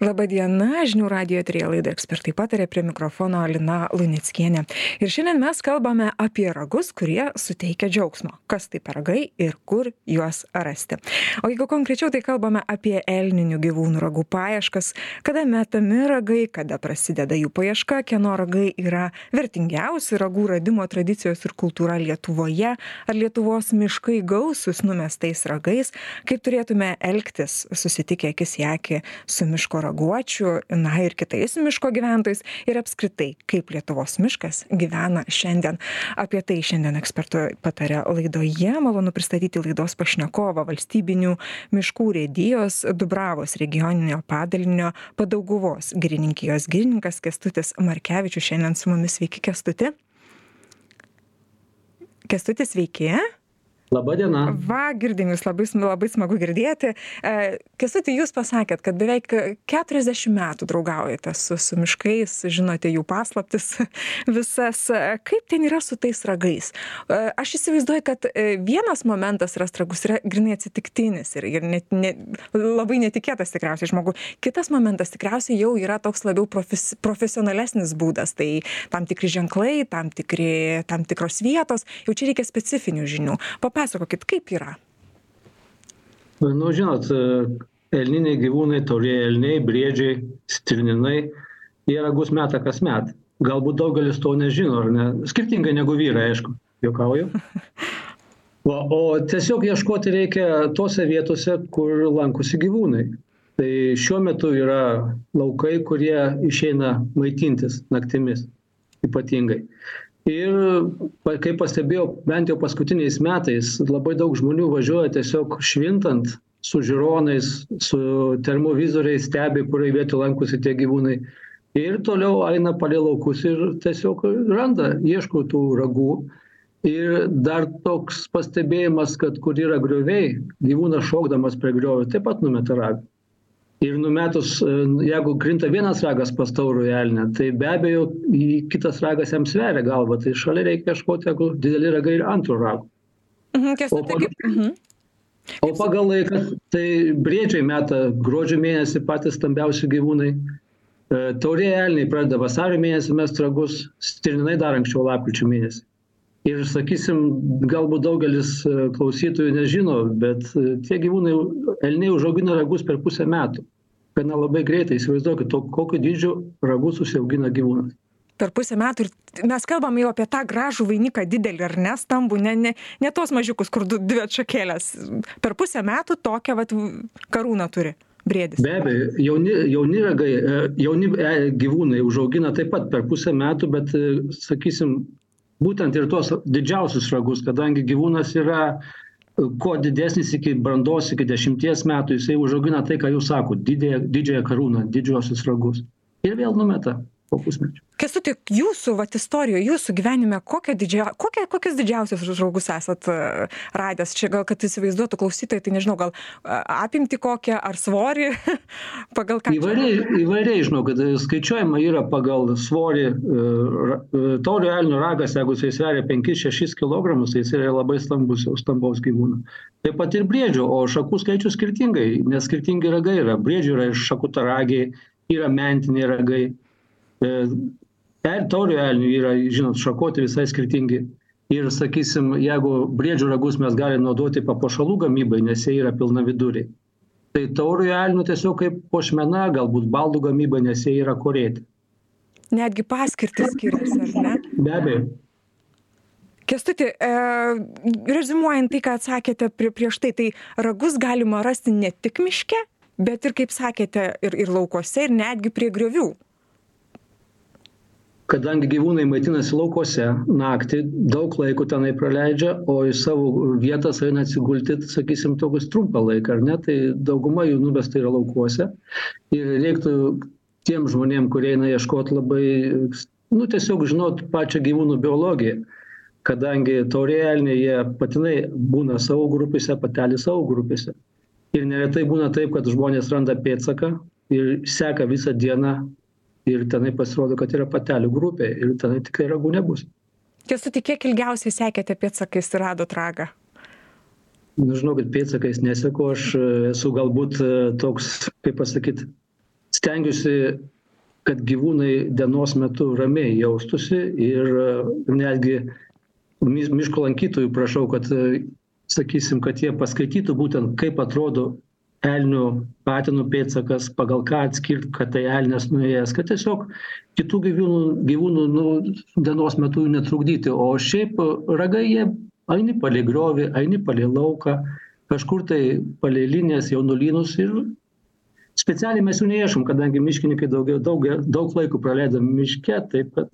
laba diena žinių radijo eteryje laida ekspertai pataria prie mikrofono lina luneckienė. Ir šiandien mes kalbame apie ragus kurie suteikia džiaugsmo. Kas tai per ragai ir kur juos rasti. O jeigu konkrečiau tai kalbame apie elninių gyvūnų ragų paieškas. Kada metami ragai kada prasideda jų paieška kieno ragai yra vertingiausi ragų radimo tradicijos ir kultūra lietuvoje. Ar lietuvos miškai gausūs numestais ragais? Kaip turėtume elgtis susitikę akis į akį su miško raguočiu na ir kitais miško gyventojais. Ir apskritai kaip lietuvos miškas gyvena šiandien. Apie tai šiandien ekspertų pataria laidoje. Malonu pristatyti laidos pašnekovą valstybinių miškų urėdijos dubravos regioninio padalinio padauguvos girininkijos girininkas kęstutis markevičius. Šiandien su mumis sveiki kęstuti. Kęstuti sveiki Labą dieną. Va, girdim jūs labai, labai smagu girdėti. E, Kesuti, jūs pasakėt, kad beveik 40 metų draugaujate su, su miškais, žinote jų paslaptis visas. Kaip ten yra su tais ragais? E, aš įsivaizduoju, kad e, vienas momentas rast ragus yra grinai atsitiktinis ir, ir net, ne, labai netikėtas tikriausiai žmogų. Kitas momentas tikriausiai jau yra toks labiau profes, profesionalesnis būdas. Tai tam tikri ženklai, tam, tikri, tam tikros vietos, jau čia reikia specifinių žinių. Papa papasakokit, kaip yra. Nu, žinot, elniniai gyvūnai, taurieji elniai, briedžiai, stirninai, jie ragus metą kas met. Galbūt daugelis to nežino, ar ne? Skirtingai negu vyrai, aišku, juokauju. O, o tiesiog ieškoti reikia tose vietose, kur lankosi gyvūnai. Tai šiuo metu yra laukai, kurie išeina maitintis naktimis ypatingai ir kaip pastebėjau bent jau paskutiniais metais labai daug žmonių važiuoja tiesiog švintant su žiūronais su termovizoriais stebi kurioj vietoj lankosi tie gyvūnai. Ir toliau eina palei laukus ir tiesiog randa ieško tų ragų. Ir dar toks pastebėjimas kad kur yra grioviai gyvūnas šokdamas prie griovio taip pat numeta ragą ir numetus e, jeigu krinta vienas ragas pas taurųjį elnią tai be abejo į kitas ragas jam sveria galvą tai šalia reikia ieškoti jeigu dideli ragai ir antro rago. Mhm, o pagal, mhm. o pagal laiką tai briedžiai meta gruodžio mėnesį patys stambiausi gyvūnai. E, taurieji elniai pradeda vasario mėnesį mest ragus stirninai dar anksčiau lapkričio mėnesį ir sakysim galbūt daugelis e, klausytojų nežino bet e, tie gyvūnai elniai užaugina ragus per pusę metų. Gana labai greitai įsivaizduokit to kokio dydžio ragus užsiaugina gyvūnas. Per pusę metų ir mes kalbam jau apie tą gražų vainiką didelį ar ne stambų ne ne ne tuos mažiukus kur du dvi atšakėlės. Per pusę metų tokią vat karūną turi briedis. Be abejo jauni jauni ragai e, jauni gyvūnai užaugina taip pat per pusę metų bet sakysim būtent ir tuos didžiausius ragus kadangi gyvūnas yra kuo didesnis iki brandos iki dešimties metų jisai užaugina tai ką jūs sakot didėją didžiąją karūną didžiuosius ragus. Ir vėl numeta po pusmečio. Kęstuti jūsų vat istorijoj jūsų gyvenime kokią didžia kokią kokius didžiausius žmogus esat e, radęs? Čia gal kad įsivaizduotų klausytojai tai nežinau gal apimtį kokią ar svorį? Pagal ką įvairiai įvairiai žinokit skaičiuojama yra pagal svorį e, e, tauriojo elnio ragas jeigu jisai sveria penkis šešis kilogramus tai jis yra labai stambus jau stambaus gyvūno. Taip pat ir briedžio o šakų skaičius skirtingai nes skirtingi ragai yra. Briedžių yra šakutaragiai yra mentiniai ragai tauriojo elnių yra žinot šakoti visai skirtingi. Ir sakysim jeigu briedžių ragus mes galim naudoti papuošalų gamybai nes jie yra pilnaviduriai tai tauriojo elnio tiesiog kaip puošmena galbūt baldų gamybai nes jie yra korėti. Netgi paskirtys skiriasi ar ne? Be abejo. Kęstuti e, reziumuojant tai ką atsakėte prie, prieš tai tai ragus galima rasti ne tik miške bet ir kaip sakėte ir, ir laukuose ir netgi prie griovių kadangi gyvūnai maitinasi laukuose naktį daug laiko tenai praleidžia o į savo vietas eina atsigulti sakysim tokius trumpą laiką ar ne? Tai dauguma jų nuvesta yra laukuose. Ir reiktų tiem žmonėm kurie eina ieškot labai nu tiesiog žinot pačią gyvūnų biologiją. Kadangi taurieji elniai jie patinai būna savo grupėse patelės savo grupėse. Ir neretai būna taip kad žmonės randa pėdsaką ir seka visą dieną ir tenai pasirodo kad yra patelių grupė ir tenai tikrai ragų nebus. Kęstuti kiek ilgiausiai sekėte pėdsakais ir radot ragą? Nu žinokit pėdsakais neseku aš esu galbūt toks kaip pasakyt stengiuosi kad gyvūnai dienos metu ramiai jaustųsi ir netgi miško lankytojų prašau, kad, sakysim, kad jie paskaitytų būtent, kaip atrodo elnių patinų pėdsakas, pagal ką atskirti, kad tai elnės nuėjęs, kad tiesiog kitų gyvūnų, gyvūnų nu, dienos metu netrukdyti. O šiaip ragai jie eini palei griovį, eini palei lauką, kažkur tai palei linijas jaunulynus ir specialiai mes jų neieškom, kadangi miškininkai daug, daug, daug laiko praleidom miške, taip kad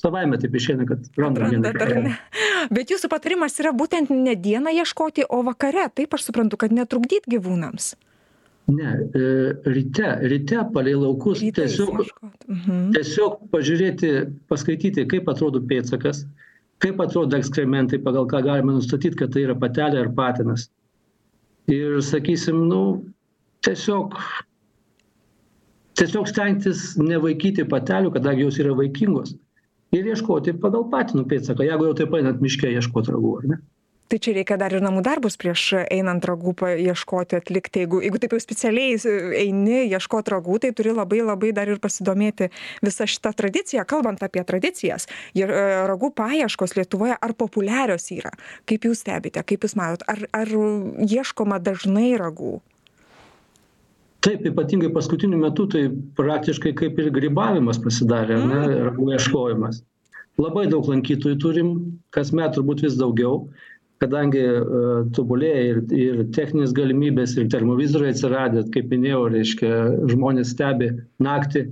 savaime taip išeina, kad randam. Randa, Bet jūsų patarimas yra būtent ne dieną ieškoti, o vakare. Taip aš suprantu, kad netrukdyt gyvūnams. Ne, e, ryte, ryte palei laukus Rytais tiesiog, mhm. tiesiog pažiūrėti, paskaityti, kaip atrodo pėtsakas, kaip atrodo ekskrementai, pagal ką galima nustatyti, kad tai yra patelė ar patinas. Ir sakysim, nu, tiesiog, tiesiog stengtis nevaikyti patelių, kadangi jos yra vaikingos ir ieškoti pagal patinų pėdsaką, jeigu jau taip einant miške ieškoti ragų, ar ne? Tai čia reikia dar ir namų darbus prieš einant ragų ieškoti, atlikti. Jeigu, jeigu taip jau specialiai eini ieškoti ragų, tai turi labai labai dar ir pasidomėti visą šitą tradiciją. Kalbant apie tradicijas, ir e, ragų paieškos Lietuvoje ar populiarios yra? Kaip jūs stebite, kaip jūs matot, ar, ar ieškoma dažnai ragų? Taip ypatingai paskutiniu metu tai praktiškai kaip ir grybavimas pasidarė ar ne mm. ragų ieškojimas labai daug lankytojų turim kasmet turbūt vis daugiau kadangi uh, tobulėja ir, ir techninės galimybės, ir termovizoriai atsiradę, kaip minėjau, reiškia, žmonės stebi naktį,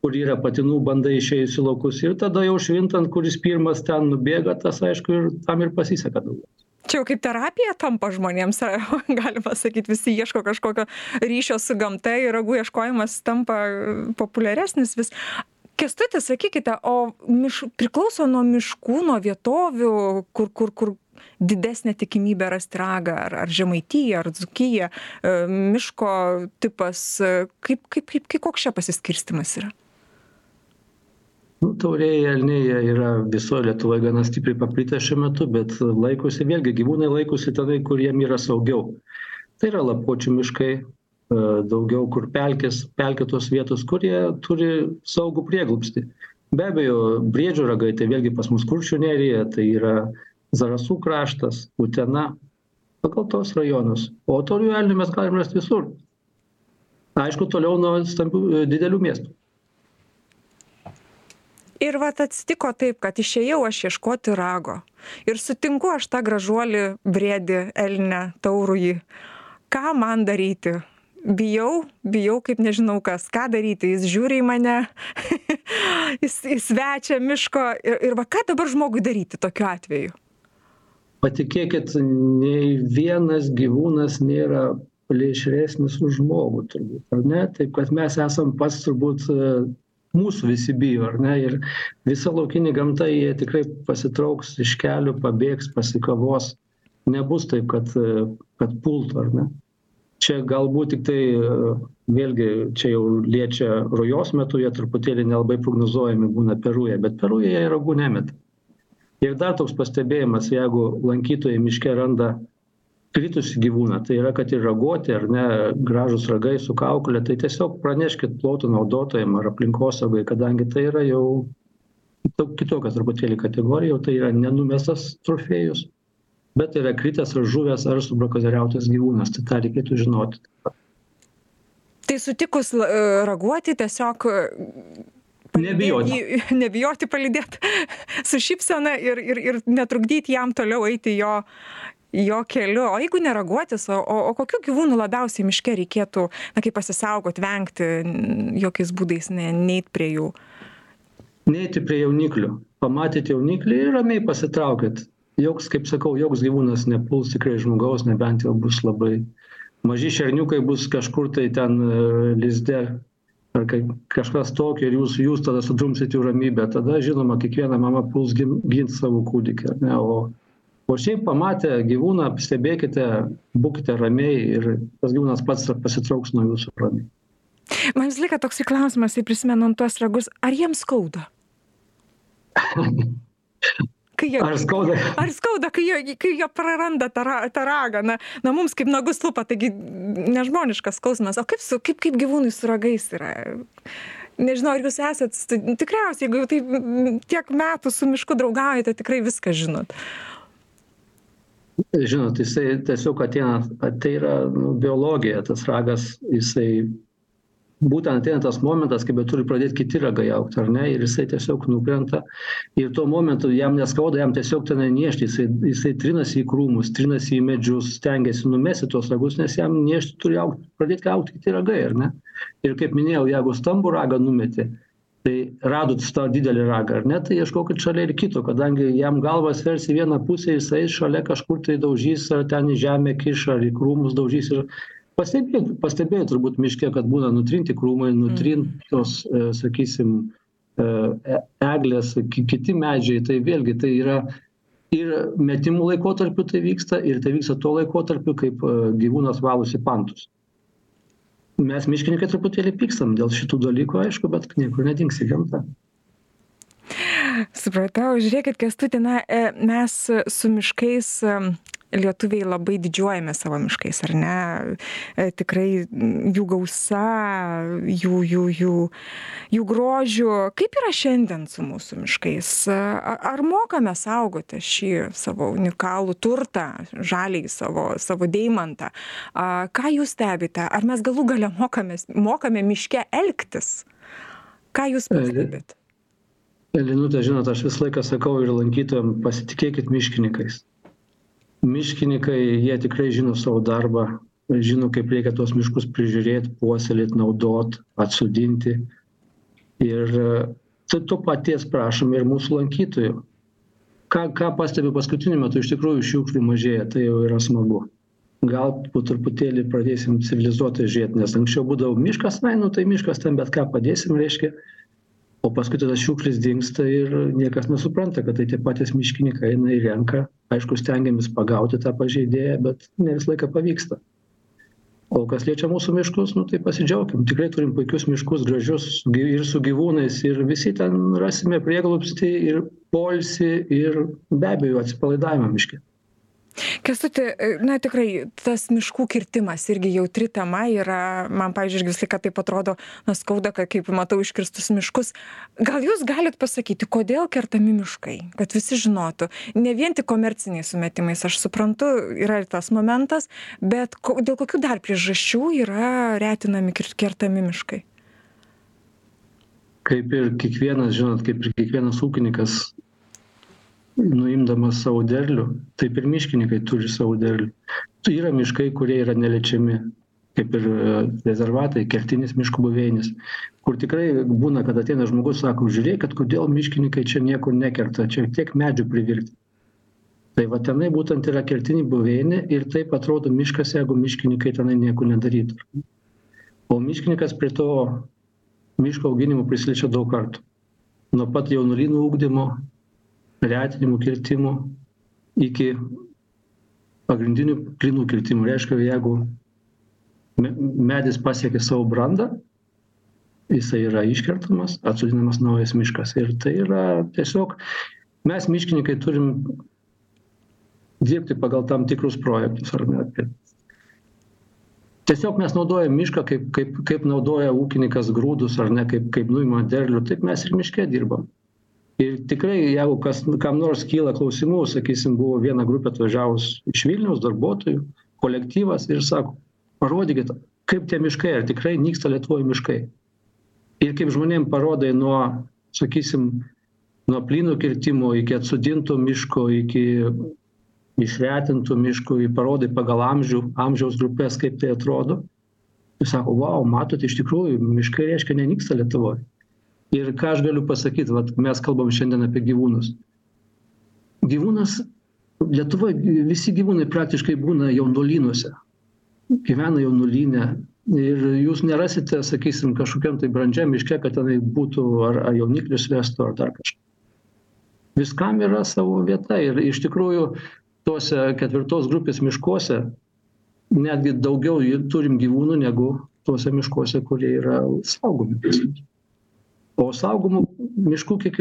kur yra patinų bandai išėjusi laukus ir tada jau švintant, kuris pirmas ten nubėga, tas aišku ir tam ir pasiseka daugiau čia jau kaip terapija tampa žmonėms galima sakyt visi ieško kažkokio ryšio su gamta ir ragų ieškojimas tampa populiaresnis vis. Kęstuti sakykite o miš priklauso nuo miškų nuo vietovių kur kur kur didesnė tikimybė rasti ragą ar ar žemaitija ar dzūkija e, miško tipas kaip kaip kaip kai koks čia pasiskirstymas yra nu taurieji elniai jie yra visoj lietuvoj gana stipriai paplitę šiuo metu bet laikosi vėlgi gyvūnai laikosi tenai kur jiem yra saugiau. Tai yra lapuočių miškai e, daugiau kur pelkės pelkėtos vietos kur jie turi saugų prieglobstį. Be abejo briedžio ragai tai vėlgi pas mus kuršių nerija tai yra zarasų kraštas utena pagal tuos rajonus. O tauriųjų elnių mes galim rast visur. Aišku toliau nuo stambių didelių miestų ir vat atsitiko taip kad išėjau aš ieškoti rago. Ir sutinku aš tą gražuolį briedį elnią taurųjį. Ką man daryti? Bijau bijau kaip nežinau kas. Ką daryti? Jis žiūri į mane jis į svečią miško. Ir ir va ką dabar žmogui daryti tokiu atveju? Patikėkit nei vienas gyvūnas nėra plėšresnis už žmogų turbūt ar ne? Taip kad mes esam pats turbūt mūsų visi bijo ar ne? Ir visa laukinė gamta jie tikrai pasitrauks iš kelių pabėgs pasikavos. Nebus taip kad kad pultų ar ne? Čia galbūt tiktai vėlgi čia jau liečia rujos metu jie truputėlį nelabai prognozuojami būna per rują bet per rują jie ragų nemeta ir dar toks pastebėjimas jeigu lankytojai miške randa kritusį gyvūną tai yra kad ir raguoti ar ne gražūs ragai su kaukole tai tiesiog praneškit plotų naudotojam ar aplinkosaugai kadangi tai yra jau kitokia truputėlį kategorija jau tai yra nenumestas trofėjus bet yra kritęs ar žuvęs ar subrakonieriautas gyvūnas tai tą reikėtų žinoti tai sutikus e, raguoti tiesiog Nebijoti. Nebijoti palidėti su šypsena ir, ir, ir netrukdyti jam toliau eiti jo, jo keliu. O jeigu ne raguotis o o kokių gyvūnų labiausiai miške reikėtų na kaip pasisaugot vengti jokiais būdais ne neit prie jų? Neiti prie jauniklių. Pamatėt jauniklį ir ramiai pasitraukit. Joks kaip sakau joks gyvūnas nepuls tikrai žmogaus nebent jau bus labai maži šerniukai bus kažkur tai ten e, lizde ar kai kažkas tokio ir jūs jūs tada sudrumsit jų ramybę. Tada žinoma kiekviena mama puls gin gint savo kūdikį ne? O o šiaip pamatę gyvūną stebėkite būkite ramiai ir tas gyvūnas pats pasitrauks nuo jūsų ramiai man visą laiką toksai klausimas tai prisimenant tuos ragus ar jiems skauda kai jie, Ar skauda? ar skauda, kai jie, kai jie praranda tą, tą ragą? Na, na, mums kaip nagus lupa, taigi nežmoniškas skausmas. O kaip, su, kaip, kaip gyvūnai su ragais yra? Nežinau, ar jūs esat, tikriausiai, jeigu taip tiek metų su mišku draugaujate, tikrai viską žinot. Žinot, jisai tiesiog ateina, tai yra nu, biologija, tas ragas, jisai būtent ateina tas momentas, kai bet turi pradėti kiti ragai aukti, ar ne, ir jisai tiesiog nukrenta. Ir tuo momentu jam neskauda, jam tiesiog ten niešti, jisai, jisai trinasi į krūmus, trinasi į medžius, stengiasi numesti tuos ragus, nes jam niešti turi aukti, pradėti aukti kiti ragai, ar ne? Ir kaip minėjau, jeigu stambų ragą numeti, tai radot tą didelį ragą, ar ne, tai ieškokit šalia ir kito, kadangi jam galvas vers į vieną pusę, jisai šalia kažkur tai daužys, ar ten į žemę kiš, ar į krūmus daužys. Ir pastebėjot, pastebėjot turbūt miške, kad būna nutrinti krūmai, nutrintos, e, sakysim, e, e- eglės, ki- kiti medžiai, tai vėlgi tai yra ir metimų laikotarpiu tai vyksta, ir tai vyksta tuo laikotarpiu, kaip gyvūnas valosi pantus. Mes miškininkai truputėlį pykstam dėl šitų dalykų, aišku, bet niekur nedingsi gamta. Supratau, žiūrėkit, Kestutė, na, e, mes su miškais e, lietuviai labai didžiuojame savo miškais, ar ne? E, Tikrai jų gausa, jų, jų, jų, jų grožių. Kaip yra šiandien su mūsų miškais? A- Ar mokame saugoti šį savo unikalų turtą, žaliai savo, savo deimantą? Ką jūs stebite? Ar mes galų gale mokame, mokame miške elgtis? Ką jūs pastebit? Linutė, žinot, aš visą laiką sakau ir lankytojams, pasitikėkit miškininkais. Miškininkai, jie tikrai žino savo darbą, žino, kaip reikia tuos miškus prižiūrėti, puoselėti, naudoti, atsudinti. Ir e, tai to paties prašom ir mūsų lankytojų. Ką, ką pastebiu paskutiniu metu, iš tikrųjų šiukšlių mažėja, tai jau yra smagu. Gal po truputėlį pradėsim civilizuotai žiūrėti, nes anksčiau būdavo miškas, na, nu tai miškas ten bet ką padėsim, reiškia, o paskui tada šiukšlis dingsta ir niekas nesupranta, kad tai tie patys miškininkai eina ir renka. Aišku, stengiamės pagauti tą pažeidėją, bet ne visą laiką pavyksta. O kas liečia mūsų miškus, nu tai pasidžiaugim. Tikrai turim puikius miškus, gražius gy- ir su gyvūnais, ir visi ten rasime prieglobstį, ir polsi, ir be abejo atsipalaidavimą miške. Kestuti, na tikrai tas miškų kirtimas irgi jautri tema yra, man, pavyzdžiui, irgi visą laiką taip atrodo, na skauda, kad kaip matau iškirstus miškus. Gal jūs galit pasakyti, kodėl kertami miškai, kad visi žinotų, ne vien tik komerciniais sumetimais, aš suprantu, yra ir tas momentas, bet ko, dėl kokių dar priežasčių yra retinami kertami miškai? Kaip ir kiekvienas, žinot, kaip ir kiekvienas ūkininkas nuimdamas savo derlių, taip ir miškininkai turi savo derlių. Tai yra miškai, kurie yra neliečiami, kaip ir e, rezervatai, kertinis miškų buveinis, kur tikrai būna, kad ateina žmogus, sako, žiūrėkit, kodėl miškininkai čia niekur nekerta, čia tiek medžių privirti. Tai va tenai būtent yra kertinė buveinė ir taip atrodo miškas, jeigu miškininkai tenai nieko nedarytų. O miškininkas prie to miško auginimo prisiliečia daug kartų. Nuo pat jaunulynų ūkdymo, retinimų kirtimų iki pagrindinių plinų kirtimų. Reiškia, jeigu me- medis pasiekia savo brandą, jisai yra iškertamas, atsodinamas naujas miškas. Ir tai yra tiesiog, mes miškininkai turim dirbti pagal tam tikrus projektus. Ar ne? Tiesiog mes naudojam mišką, kaip, kaip, kaip naudoja ūkininkas grūdus, ar ne, kaip, kaip nuima derlių, taip mes ir miške dirbam. Ir tikrai, jeigu kas, kam nors kyla klausimų, sakysim, buvo viena grupė atvažiavus iš Vilnius darbuotojų, kolektyvas ir sako, parodykit, kaip tie miškai, ar tikrai nyksta Lietuvoje miškai. Ir kaip žmonėm parodai nuo, sakysim, nuo plynų kirtimo iki atsudinto miško, iki išretintų miškų, į parodai pagal amžių, amžiaus grupės, kaip tai atrodo. Ir sako, wow, matote, iš tikrųjų, miškai reiškia nenyksta Lietuvoje. Ir ką aš galiu pasakyti, vat, mes kalbam šiandien apie gyvūnus. Gyvūnas, Lietuvoje visi gyvūnai praktiškai būna jaunuolynuose, gyvena jaunulynė. Ir jūs nerasite, sakysim, kažkokiam tai brandžiam miške, kad tenai būtų ar, ar jauniklius vestų, ar dar kažką. Viskam yra savo vieta ir iš tikrųjų tuose ketvirtos grupės miškuose netgi daugiau turim gyvūnų negu tuose miškuose, kurie yra saugomi. O saugomų miškų kiek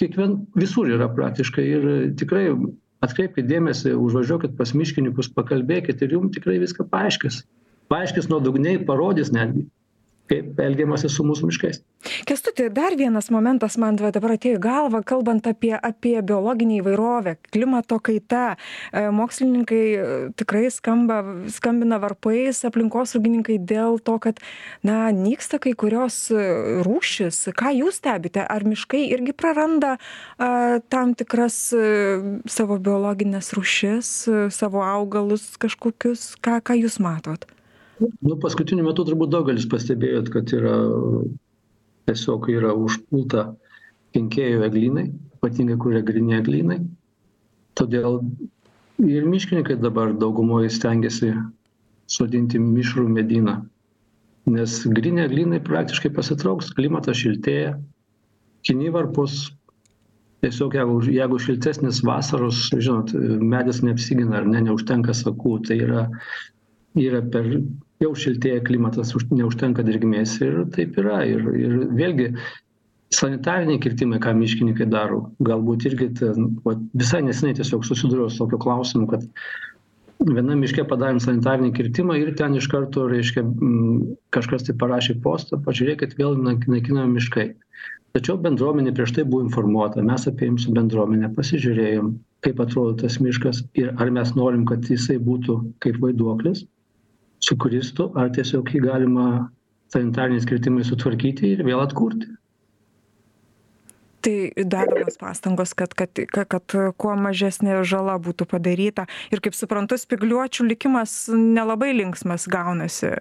kiekvien visur yra praktiškai ir tikrai atkreipkit dėmesį užvažiuokit pas miškininkus pakalbėkit ir jum tikrai viską paaiškins. Paaiškins nuodugniai parodys netgi kaip elgiamasi su mūsų miškais. Kestuti, dar vienas momentas man dabar atėjo į galvą, kalbant apie, apie biologinį įvairovę, klimato kaita. E, mokslininkai e, tikrai skamba, skambina varpais, aplinkosaugininkai dėl to, kad, na, nyksta kai kurios e, rūšis. Ką jūs stebite? Ar miškai irgi praranda a, tam tikras a, savo biologinės rūšis, a, savo augalus kažkokius? Ką, ką jūs matot? Nu paskutiniu metu turbūt daugelis pastebėjot kad yra tiesiog yra užpulta kenkėjų eglynai ypatingai kur yra gryni eglynai. Todėl ir miškininkai dabar daugumoj stengiasi sodinti mišrų medyną nes gryni eglynai praktiškai pasitrauks klimatas šiltėja kinivarpos tiesiog jeigu jeigu šiltesnės vasaros žinot medis neapsigina ar ne neužtenka sakų tai yra yra per jau šiltėja klimatas už neužtenka drėgmės ir taip yra. Ir ir vėlgi sanitariniai kirtimai ką miškininkai daro galbūt irgi ten vat visai neseniai tiesiog susidūriau su tokiu klausimu kad vienam miške padarėm sanitarinį kirtimą ir ten iš karto reiškia kažkas tai parašė postą pažiūrėkit vėl naikinami miškai. Tačiau bendruomenė prieš tai buvo informuota mes apėjom su bendruomene pasižiūrėjom kaip atrodo tas miškas ir ar mes norim kad jisai būtų kaip vaiduoklis sukristų ar tiesiog jį galima sanitariniais kirtimais sutvarkyti ir vėl atkurti. Tai dedamos pastangos kad kad kad kuo mažesnė žala būtų padaryta. Ir kaip suprantu spygliuočių likimas nelabai linksmas gaunasi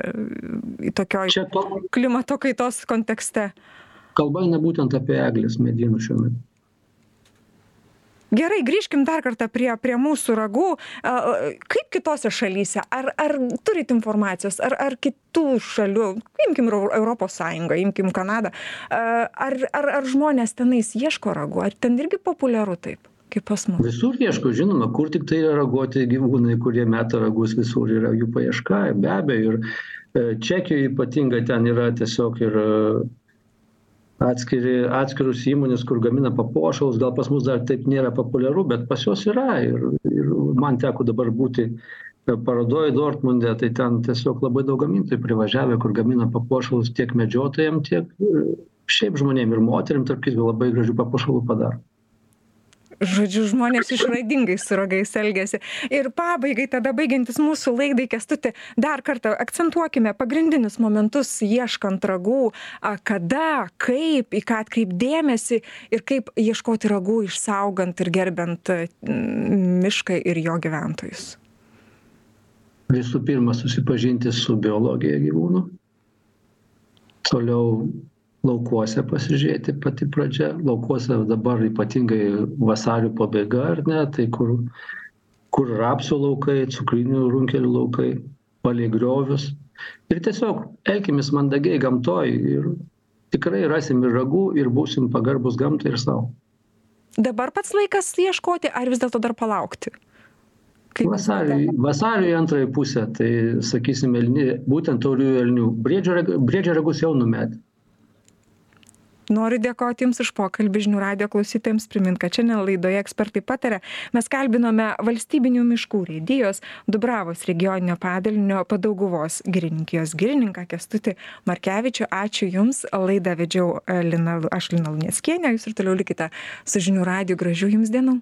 tokioj klimato kaitos kontekste. Kalba eina būtent apie eglės medynus šiuo metu gerai grįžkim dar kartą prie prie mūsų ragų. A kaip kitose šalyse? Ar ar turit informacijos? Ar ar kitų šalių? Imkim europos sąjungą imkim kanadą. A ar ar ar žmonės tenais ieško ragų? Ar ten irgi populiaru taip kaip pas mus? Visur ieško žinoma kur tiktai yra raguoti gyvūnai kurie meta ragus visur yra jų paieška be abejo. Ir e, čekijoj ypatingai ten yra tiesiog ir atskiri atskiros įmonės kur gamina papuošalus. Gal pas mus dar taip nėra populiaru bet pas juos yra ir ir man teko dabar būti parodoj dortmunde tai ten tiesiog labai daug gamintojų privažiavę kur gamina papuošalus tiek medžiotojam tiek šiaip žmonėm ir moterim tarp kitko labai gražių papuošalų padaro žodžiu žmonės išradingai su ragais elgiasi. Ir pabaigai tada baigiantis mūsų laidai kęstuti dar kartą akcentuokime pagrindinius momentus ieškant ragų a kada kaip į ką atkreipt dėmesį ir kaip ieškoti ragų išsaugant ir gerbiant mišką ir jo gyventojus. Visų pirma susipažinti su biologija gyvūnų. Toliau laukuose pasižiūrėti pati pradžia. Laukuose dabar ypatingai vasario pabaiga ar ne? Tai kur kur rapsų laukai cukrinių runkelių laukai palei griovius. Ir tiesiog elkimės mandagiai gamtoj ir tikrai rasim ir ragų ir būsim pagarbūs gamtai ir sau. Dabar pats laikas ieškoti ar vis dėlto dar palaukti? Vasarį vasario į antrąją pusę tai sakysim elni būtent tauriųjų elnių briedžio briedžio ragus jau numetę noriu dėkoti jums už pokalbį žinių radijo klausytojams. Primint kad šiandien laidoje ekspertai pataria. Mes kalbinome valstybinių miškų urėdijos dubravos regioninio padalinio padauguvos girininkijos girininką kęstutį markevičių. Ačiū jums. Laidą vedžiau lina aš lina luneckienė jūs ir toliau likite su žinių radiju gražių jums dienų